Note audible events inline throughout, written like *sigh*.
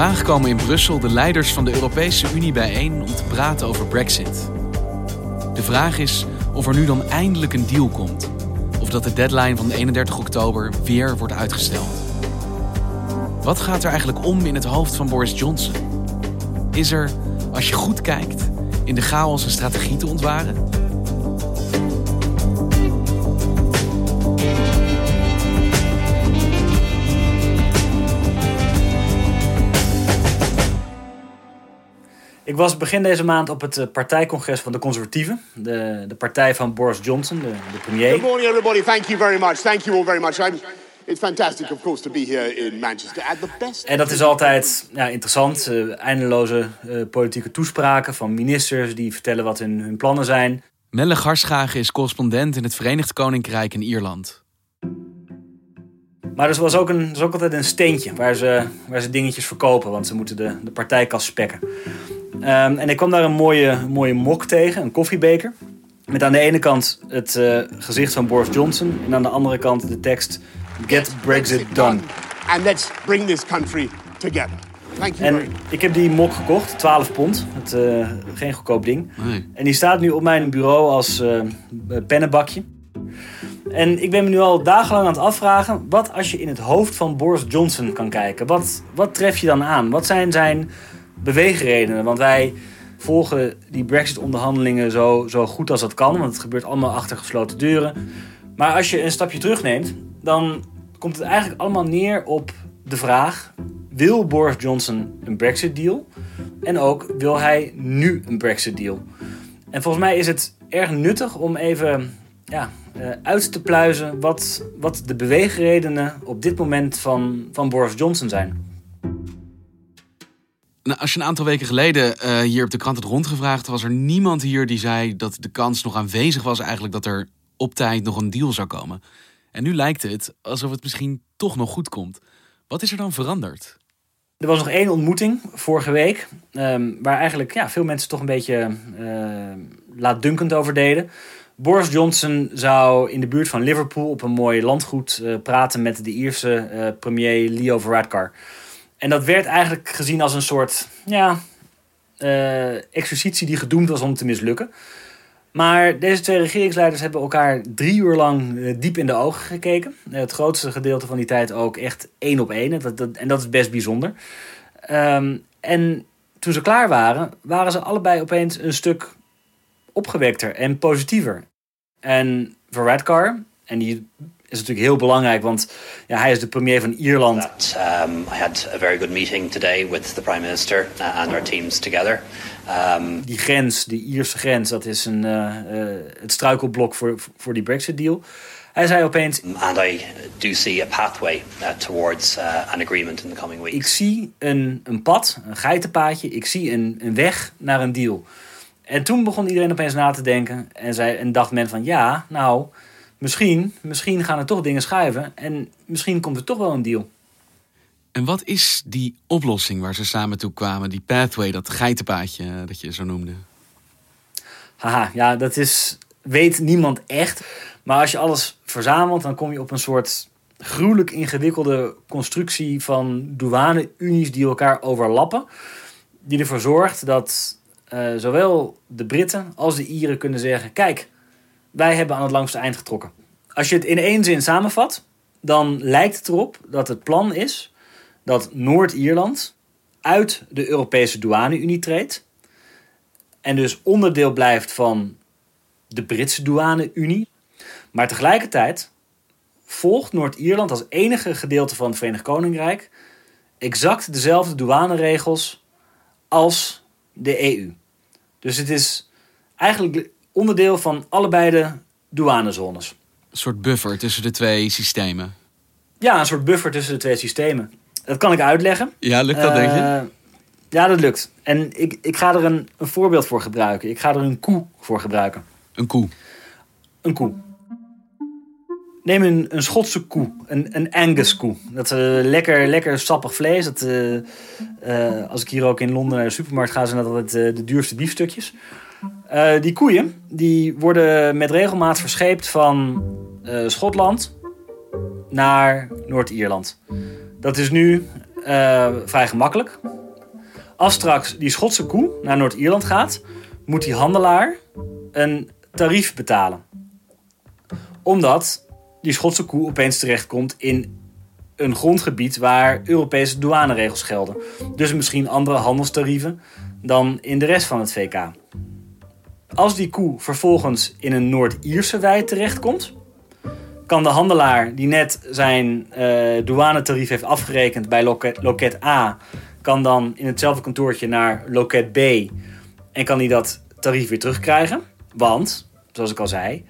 Vandaag komen in Brussel de leiders van de Europese Unie bijeen om te praten over Brexit. De vraag is of er nu dan eindelijk een deal komt, of dat de deadline van 31 oktober weer wordt uitgesteld. Wat gaat er eigenlijk om in het hoofd van Boris Johnson? Is er, als je goed kijkt, in de chaos een strategie te ontwaren? Was begin deze maand op het eh, partijcongres van de Conservatieven. De, de partij van Boris Johnson, de, de premier. Good morning, everybody. Thank you very much. Thank you all very much. I'm, it's fantastic, of course, to be here in Manchester at the best. En dat is altijd ja, interessant. Uh, eindeloze uh, politieke toespraken van ministers die vertellen wat hun, hun plannen zijn. Melle Garschagen is correspondent in het Verenigd Koninkrijk en Ierland. Maar er was ook, een, er is ook altijd een steentje waar ze, waar ze dingetjes verkopen, want ze moeten de, de partijkas spekken. Um, en ik kwam daar een mooie, mooie mok tegen, een koffiebeker. Met aan de ene kant het uh, gezicht van Boris Johnson en aan de andere kant de tekst Get Brexit done. And let's bring this country together. Thank you En ik heb die mok gekocht, 12 pond. Het, uh, geen goedkoop ding. Nee. En die staat nu op mijn bureau als uh, pennenbakje. En ik ben me nu al dagenlang aan het afvragen... wat als je in het hoofd van Boris Johnson kan kijken? Wat, wat tref je dan aan? Wat zijn zijn beweegredenen? Want wij volgen die Brexit-onderhandelingen zo, zo goed als dat kan... want het gebeurt allemaal achter gesloten deuren. Maar als je een stapje terugneemt... dan komt het eigenlijk allemaal neer op de vraag... wil Boris Johnson een Brexit-deal? En ook, wil hij nu een Brexit-deal? En volgens mij is het erg nuttig om even ja, uh, uit te pluizen wat, wat de beweegredenen op dit moment van, van Boris Johnson zijn. Nou, als je een aantal weken geleden uh, hier op de krant had rondgevraagd, was er niemand hier die zei dat de kans nog aanwezig was eigenlijk dat er op tijd nog een deal zou komen. En nu lijkt het alsof het misschien toch nog goed komt. Wat is er dan veranderd? Er was nog één ontmoeting vorige week, um, waar eigenlijk ja, veel mensen toch een beetje uh, laatdunkend over deden. Boris Johnson zou in de buurt van Liverpool op een mooi landgoed uh, praten met de Ierse premier Leo Varadkar. En dat werd eigenlijk gezien als een soort ja, uh, exercitie die gedoemd was om te mislukken. Maar deze twee regeringsleiders hebben elkaar drie uur lang diep in de ogen gekeken. het grootste gedeelte van die tijd ook echt één op één. Dat, en dat is best bijzonder. Um, en toen ze klaar waren, waren ze allebei opeens een stuk opgewekter en positiever. En Varadkar, en die is natuurlijk heel belangrijk, want ja, hij is de premier van Ierland. That, um, I had a very good meeting today with the prime minister uh, and our teams together. Um, Die grens, die Ierse grens, dat is een, uh, uh, het struikelblok voor, voor die Brexit-deal. Hij zei opeens: and I do see a pathway uh, towards uh, an agreement in the coming weeks. Ik zie een, een pad, een geitenpaadje, ik zie een, een weg naar een deal. En toen begon iedereen opeens na te denken en, zei, en dacht men van ja, nou, misschien, misschien gaan er toch dingen schuiven en misschien komt er toch wel een deal. En wat is die oplossing waar ze samen toe kwamen, die pathway, dat geitenpaadje eh, dat je zo noemde? Haha, ja, dat is, weet niemand echt. Maar als je alles verzamelt, dan kom je op een soort gruwelijk ingewikkelde constructie van douane-unies die elkaar overlappen. Die ervoor zorgt dat uh, zowel de Britten als de Ieren kunnen zeggen: Kijk, wij hebben aan het langste eind getrokken. Als je het in één zin samenvat, dan lijkt het erop dat het plan is dat Noord-Ierland uit de Europese douane-Unie treedt. En dus onderdeel blijft van de Britse douane-Unie. Maar tegelijkertijd volgt Noord-Ierland als enige gedeelte van het Verenigd Koninkrijk exact dezelfde douaneregels als de EU. Dus het is eigenlijk onderdeel van allebei de douanezones. Een soort buffer tussen de twee systemen. Ja, een soort buffer tussen de twee systemen. Dat kan ik uitleggen. Ja, lukt dat, denk je? Eh, ja, dat lukt. En ik, ik ga er een, een voorbeeld voor gebruiken. Ik ga er een koe voor gebruiken. Een koe. Een koe. Neem een, een Schotse koe, een, een Angus koe. Dat is eh, lekker, lekker sappig vlees. Dat, eh, als ik hier ook in Londen naar de supermarkt ga, zijn dat altijd de duurste biefstukjes. Eh, die koeien die worden met regelmaat verscheept van eh, Schotland naar Noord-Ierland. Dat is nu eh, vrij gemakkelijk. Als straks die Schotse koe naar Noord-Ierland gaat, moet die handelaar een tarief betalen. Omdat die Schotse koe opeens terechtkomt in een grondgebied waar Europese douaneregels gelden. Dus misschien andere handelstarieven dan in de rest van het VK. Als die koe vervolgens in een Noord-Ierse wei terechtkomt, kan de handelaar die net zijn eh douanetarief heeft afgerekend bij loket, loket A, kan dan in hetzelfde kantoortje naar loket B en kan hij dat tarief weer terugkrijgen. Want, zoals ik al zei,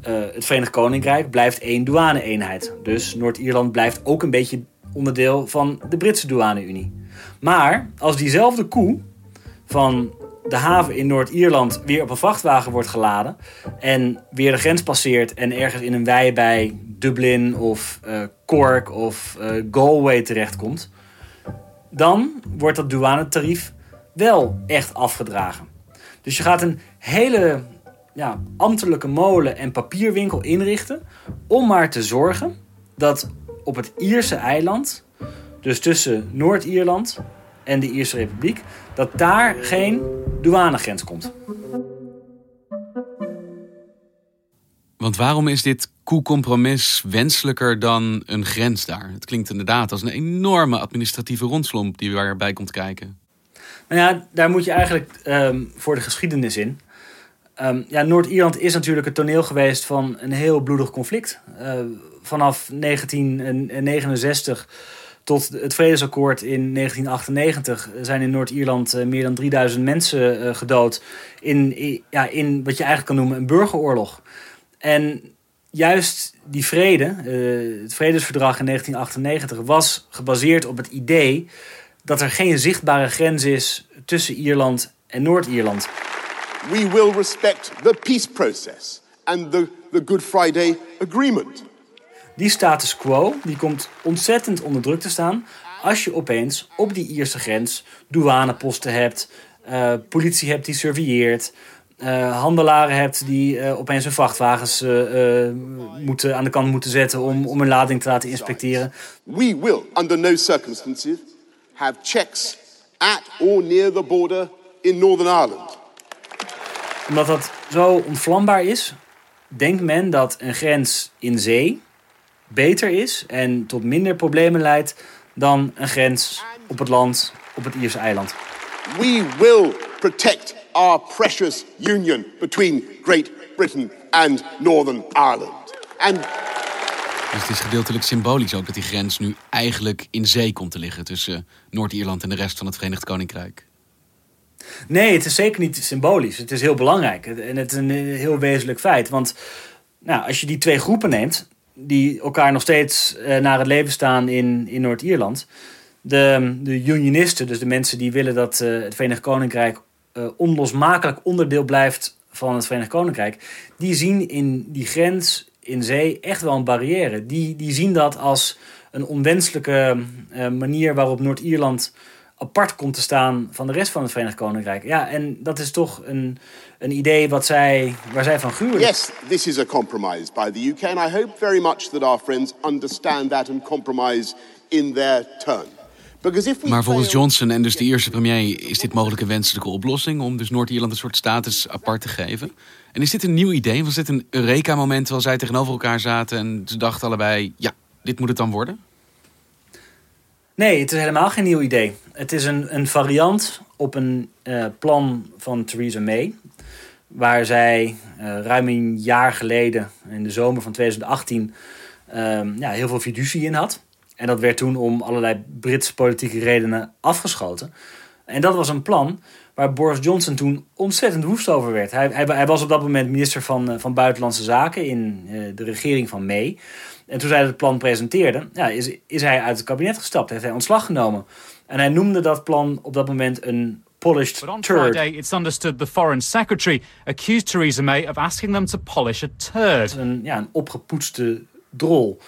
eh, het Verenigd Koninkrijk blijft één douane-eenheid. Dus Noord-Ierland blijft ook een beetje onderdeel van de Britse douane-Unie. Maar als diezelfde koe van de haven in Noord-Ierland weer op een vrachtwagen wordt geladen en weer de grens passeert en ergens in een wei bij Dublin of eh, Cork of eh, Galway terechtkomt, dan wordt dat douanetarief wel echt afgedragen. Dus je gaat een hele ja, ambtelijke molen en papierwinkel inrichten om maar te zorgen dat op het Ierse eiland, dus tussen Noord-Ierland en de Ierse Republiek, dat daar geen douanegrens komt. Want waarom is dit koe-compromis wenselijker dan een grens daar? Het klinkt inderdaad als een enorme administratieve rondslomp die erbij komt kijken. Nou ja, daar moet je eigenlijk ehm, voor de geschiedenis in. Ehm, ja, Noord-Ierland is natuurlijk het toneel geweest van een heel bloedig conflict. Eh, vanaf 1969 tot het vredesakkoord in 1998 zijn in Noord-Ierland eh, meer dan 3000 mensen eh, gedood. In, ja, in wat je eigenlijk kan noemen een burgeroorlog. En juist die vrede, eh, het vredesverdrag in 1998, was gebaseerd op het idee dat er geen zichtbare grens is tussen Ierland en Noord-Ierland. We will respect the peace process and the, the Good Friday Agreement. Die status quo die komt ontzettend onder druk te staan als je opeens op die Ierse grens douaneposten hebt, eh, politie hebt die surveilleert, eh, handelaren hebt die eh, opeens hun vrachtwagens moeten, aan de kant moeten zetten om, om hun lading te laten inspecteren. We will, under no circumstances, have checks at or near the border in Northern Ireland. Omdat dat zo ontvlambaar is, denkt men dat een grens in zee beter is en tot minder problemen leidt dan een grens op het land op het Ierse eiland. We will protect our precious union between Great Britain and Northern Ireland. And Dus het is gedeeltelijk symbolisch ook dat die grens nu eigenlijk in zee komt te liggen tussen Noord-Ierland en de rest van het Verenigd Koninkrijk. Nee, het is zeker niet symbolisch. Het is heel belangrijk en het is een heel wezenlijk feit. Want nou, als je die twee groepen neemt, die elkaar nog steeds eh, naar het leven staan in, in Noord-Ierland. De, de unionisten, dus de mensen die willen dat eh, het Verenigd Koninkrijk eh, onlosmakelijk onderdeel blijft van het Verenigd Koninkrijk, die zien in die grens in zee echt wel een barrière. Die, die zien dat als een onwenselijke manier waarop Noord-Ierland apart komt te staan van de rest van het Verenigd Koninkrijk. Ja, en dat is toch een, een idee wat zij, waar zij van gruwen. yes, this is a compromise by the UK, and I hope very much that our friends understand that and compromise in their turn. Maar volgens Johnson en dus de Ierse premier is dit mogelijk een wenselijke oplossing om dus Noord-Ierland een soort status apart te geven. En is dit een nieuw idee? Was dit een Eureka-moment terwijl zij tegenover elkaar zaten en ze dachten allebei, ja, dit moet het dan worden? Nee, het is helemaal geen nieuw idee. Het is een, een variant op een uh, plan van Theresa May. Waar zij uh, ruim een jaar geleden, in de zomer van 2018, uh, ja, heel veel fiducie in had. En dat werd toen om allerlei Britse politieke redenen afgeschoten. En dat was een plan waar Boris Johnson toen ontzettend woest over werd. Hij, hij, hij was op dat moment minister van, uh, van Buitenlandse Zaken in uh, de regering van May. En toen zij het plan presenteerde, ja, is, is hij uit het kabinet gestapt, heeft hij ontslag genomen. En hij noemde dat plan op dat moment een polished But on turd. Friday, it's understood the Foreign Secretary accused Theresa May of asking them to polish a turd. Een, ja, een opgepoetste drol.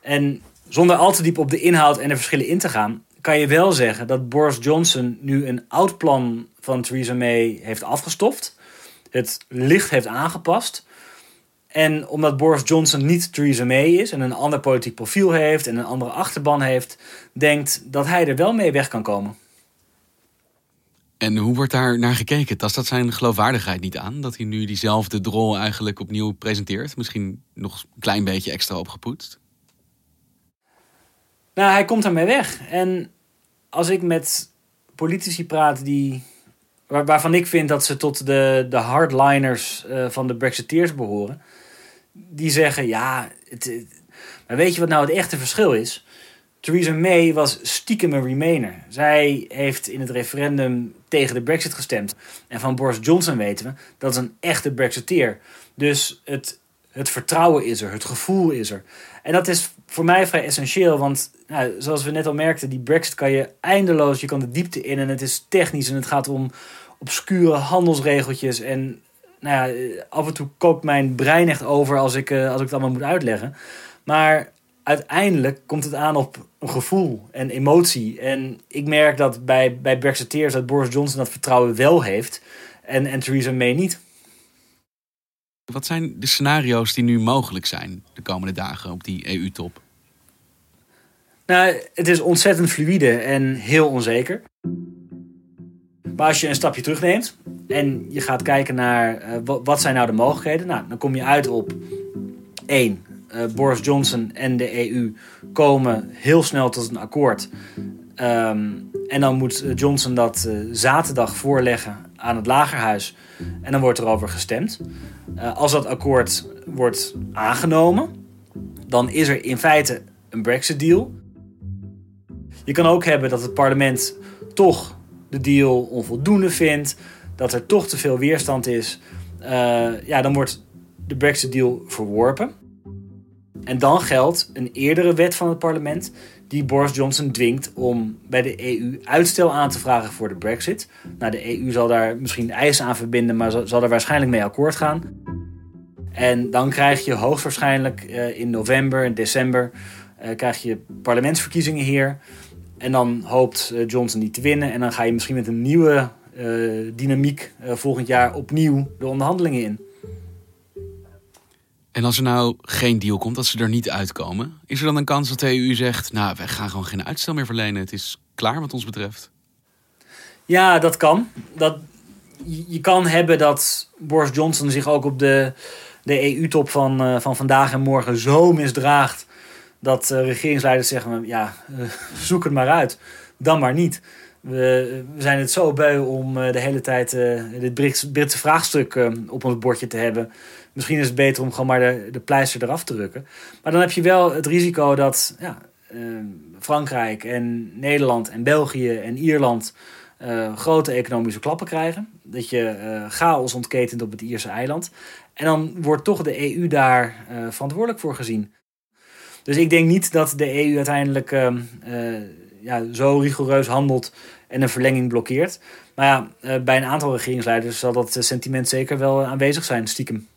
En zonder al te diep op de inhoud en de verschillen in te gaan, kan je wel zeggen dat Boris Johnson nu een oud plan van Theresa May heeft afgestoft. Het licht heeft aangepast. En omdat Boris Johnson niet Theresa May is en een ander politiek profiel heeft en een andere achterban heeft, denkt dat hij er wel mee weg kan komen. En hoe wordt daar naar gekeken? Tast dat zijn geloofwaardigheid niet aan? Dat hij nu diezelfde drol eigenlijk opnieuw presenteert? Misschien nog een klein beetje extra opgepoetst? Nou, hij komt ermee weg. En als ik met politici praat die, waar, waarvan ik vind dat ze tot de, de hardliners uh, van de Brexiteers behoren, die zeggen: ja, het, maar weet je wat nou het echte verschil is? Theresa May was stiekem een Remainer. Zij heeft in het referendum tegen de Brexit gestemd. En van Boris Johnson weten we dat is een echte Brexiteer. Dus het, het vertrouwen is er, het gevoel is er. En dat is voor mij vrij essentieel, want nou, zoals we net al merkten, die Brexit kan je eindeloos, je kan de diepte in en het is technisch en het gaat om obscure handelsregeltjes. En nou ja, af en toe kookt mijn brein echt over als ik, uh, als ik het allemaal moet uitleggen. Maar uiteindelijk komt het aan op een gevoel en emotie. En ik merk dat bij, bij Brexiteers dat Boris Johnson dat vertrouwen wel heeft en, en Theresa May niet. Wat zijn de scenario's die nu mogelijk zijn de komende dagen op die EU-top? Nou, het is ontzettend fluïde en heel onzeker. Maar als je een stapje terugneemt en je gaat kijken naar uh, wat zijn nou de mogelijkheden, nou, dan kom je uit op één. Uh, Boris Johnson en de EU komen heel snel tot een akkoord. Um, en dan moet Johnson dat zaterdag voorleggen aan het Lagerhuis. En dan wordt er over gestemd. Uh, als dat akkoord wordt aangenomen, dan is er in feite een Brexit-deal. Je kan ook hebben dat het parlement toch de deal onvoldoende vindt, dat er toch te veel weerstand is. Uh, ja, dan wordt de Brexit-deal verworpen. En dan geldt een eerdere wet van het parlement die Boris Johnson dwingt om bij de EU uitstel aan te vragen voor de Brexit. Nou, de EU zal daar misschien eisen aan verbinden, maar zal er waarschijnlijk mee akkoord gaan. En dan krijg je hoogstwaarschijnlijk uh, in november en december uh, krijg je parlementsverkiezingen hier. En dan hoopt uh, Johnson die te winnen. En dan ga je misschien met een nieuwe dynamiek volgend jaar opnieuw de onderhandelingen in. En als er nou geen deal komt, als ze er niet uitkomen, is er dan een kans dat de EU zegt: Nou, wij gaan gewoon geen uitstel meer verlenen. Het is klaar wat ons betreft? Ja, dat kan. Dat, je kan hebben dat Boris Johnson zich ook op de, de EU-top van, uh, van vandaag en morgen zo misdraagt. dat uh, regeringsleiders zeggen: Ja, uh, *laughs* zoek het maar uit. Dan maar niet. We, we zijn het zo beu om de hele tijd dit Britse vraagstuk op ons bordje te hebben. Misschien is het beter om gewoon maar de, de pleister eraf te drukken. Maar dan heb je wel het risico dat ja, uh, Frankrijk en Nederland en België en Ierland uh, grote economische klappen krijgen. Dat je uh, chaos ontketent op het Ierse eiland. En dan wordt toch de EU daar verantwoordelijk voor gezien. Dus ik denk niet dat de EU uiteindelijk ja, zo rigoureus handelt en een verlenging blokkeert. Maar ja, bij een aantal regeringsleiders zal dat sentiment zeker wel aanwezig zijn, stiekem.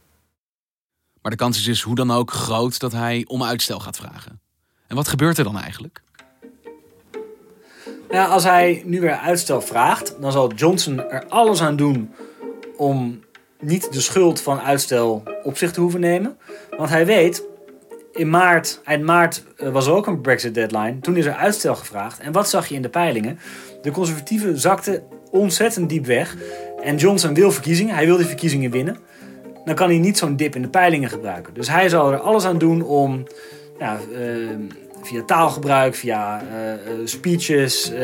Maar de kans is dus hoe dan ook groot dat hij om uitstel gaat vragen. En wat gebeurt er dan eigenlijk? Ja, als hij nu weer uitstel vraagt, dan zal Johnson er alles aan doen om niet de schuld van uitstel op zich te hoeven nemen. Want hij weet, in maart, eind maart was er ook een Brexit deadline. Toen is er uitstel gevraagd. En wat zag je in de peilingen? De conservatieven zakten ontzettend diep weg. En Johnson wil verkiezingen. Hij wil die verkiezingen winnen dan kan hij niet zo'n dip in de peilingen gebruiken. Dus hij zal er alles aan doen om ja, uh, via taalgebruik, via eh, eh, speeches, eh,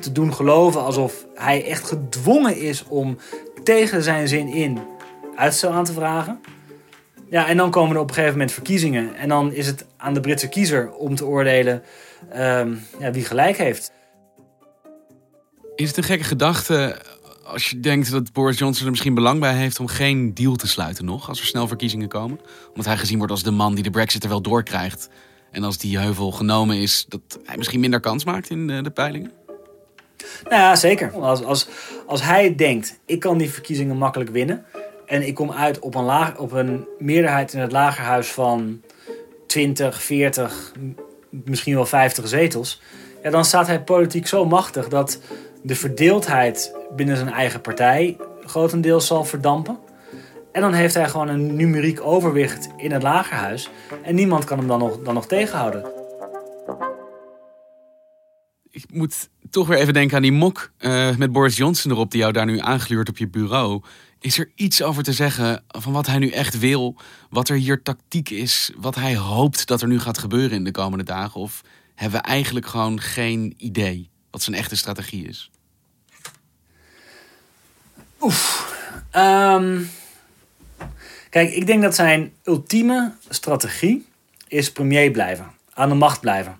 te doen geloven alsof hij echt gedwongen is om tegen zijn zin in uitstel aan te vragen. Ja, en dan komen er op een gegeven moment verkiezingen. En dan is het aan de Britse kiezer om te oordelen ehm, ja, wie gelijk heeft. Is het een gekke gedachte als je denkt dat Boris Johnson er misschien belang bij heeft om geen deal te sluiten nog, als er snel verkiezingen komen? Omdat hij gezien wordt als de man die de Brexit er wel doorkrijgt. En als die heuvel genomen is, dat hij misschien minder kans maakt in de, de peilingen? Nou ja, zeker. Als, als, als hij denkt, ik kan die verkiezingen makkelijk winnen. En ik kom uit op een, laag, op een meerderheid in het lagerhuis van 20, 40, m- misschien wel 50 zetels. Ja, dan staat hij politiek zo machtig dat de verdeeldheid binnen zijn eigen partij grotendeels zal verdampen. En dan heeft hij gewoon een numeriek overwicht in het lagerhuis. En niemand kan hem dan nog, dan nog tegenhouden. Ik moet toch weer even denken aan die mok eh, met Boris Johnson erop, die jou daar nu aangluurt op je bureau. Is er iets over te zeggen van wat hij nu echt wil? Wat er hier tactiek is? Wat hij hoopt dat er nu gaat gebeuren in de komende dagen? Of hebben we eigenlijk gewoon geen idee wat zijn echte strategie is? Ehm, kijk, ik denk dat zijn ultieme strategie is premier blijven. Aan de macht blijven.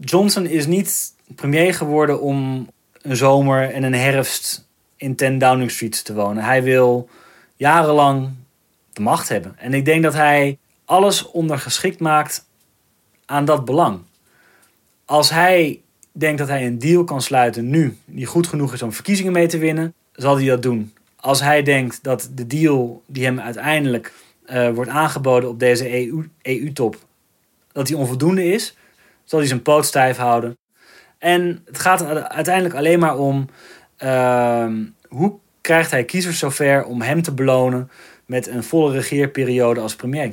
Johnson is niet premier geworden om een zomer en een herfst in 10 Downing Street te wonen. Hij wil jarenlang de macht hebben. En ik denk dat hij alles ondergeschikt maakt aan dat belang. Als hij denkt dat hij een deal kan sluiten nu, die goed genoeg is om verkiezingen mee te winnen, zal hij dat doen. Als hij denkt dat de deal die hem uiteindelijk eh, wordt aangeboden op deze E EU EU-top, dat die onvoldoende is, zal hij zijn poot stijf houden. En het gaat uiteindelijk alleen maar om ehm, hoe krijgt hij kiezers zover om hem te belonen met een volle regeerperiode als premier.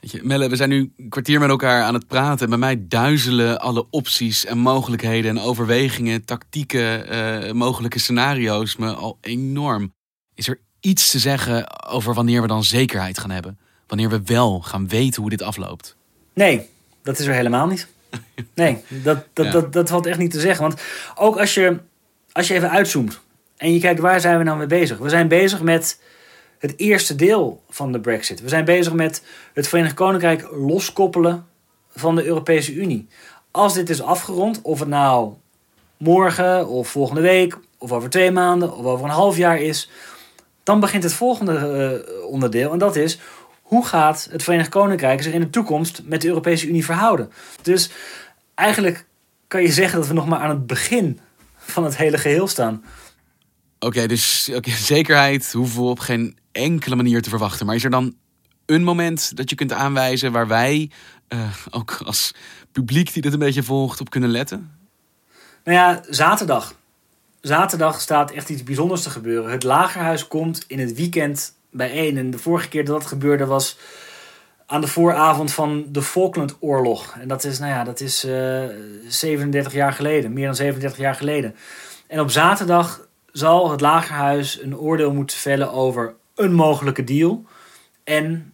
Weet je, Melle, we zijn nu een kwartier met elkaar aan het praten. Bij mij duizelen alle opties en mogelijkheden en overwegingen, tactieken, eh, mogelijke scenario's me al enorm. Is er iets te zeggen over wanneer we dan zekerheid gaan hebben? Wanneer we wel gaan weten hoe dit afloopt? Nee, dat is er helemaal niet. *laughs* Nee, dat, dat, Ja. dat, dat valt echt niet te zeggen. Want ook als je, als je even uitzoomt en je kijkt waar zijn we nou mee bezig? We zijn bezig met het eerste deel van de Brexit. We zijn bezig met het Verenigd Koninkrijk loskoppelen van de Europese Unie. Als dit is afgerond, of het nou morgen of volgende week of over twee maanden of over een half jaar is, dan begint het volgende eh, onderdeel. En dat is, hoe gaat het Verenigd Koninkrijk zich in de toekomst met de Europese Unie verhouden? Dus eigenlijk kan je zeggen dat we nog maar aan het begin van het hele geheel staan. Oké, dus *laughs* zekerheid hoeven we op geen enkele manier te verwachten. Maar is er dan een moment dat je kunt aanwijzen waar wij, eh, ook als publiek die dit een beetje volgt, op kunnen letten? Nou ja, zaterdag. Zaterdag staat echt iets bijzonders te gebeuren. Het Lagerhuis komt in het weekend bijeen. En de vorige keer dat dat gebeurde was aan de vooravond van de Falklandoorlog. En dat is, nou ja, dat is eh 37 jaar geleden. Meer dan 37 jaar geleden. En op zaterdag zal het Lagerhuis een oordeel moeten vellen over een mogelijke deal. En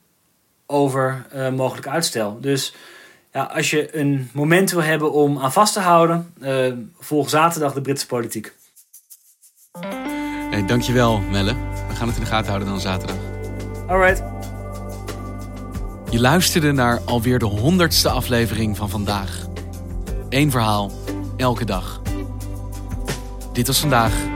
over eh, mogelijk uitstel. Dus ja, als je een moment wil hebben om aan vast te houden, eh, volg zaterdag de Britse politiek. Hey, dankjewel, Melle. We gaan het in de gaten houden dan zaterdag. Alright. Je luisterde naar alweer de honderdste aflevering van vandaag. Eén verhaal, elke dag. Dit was vandaag.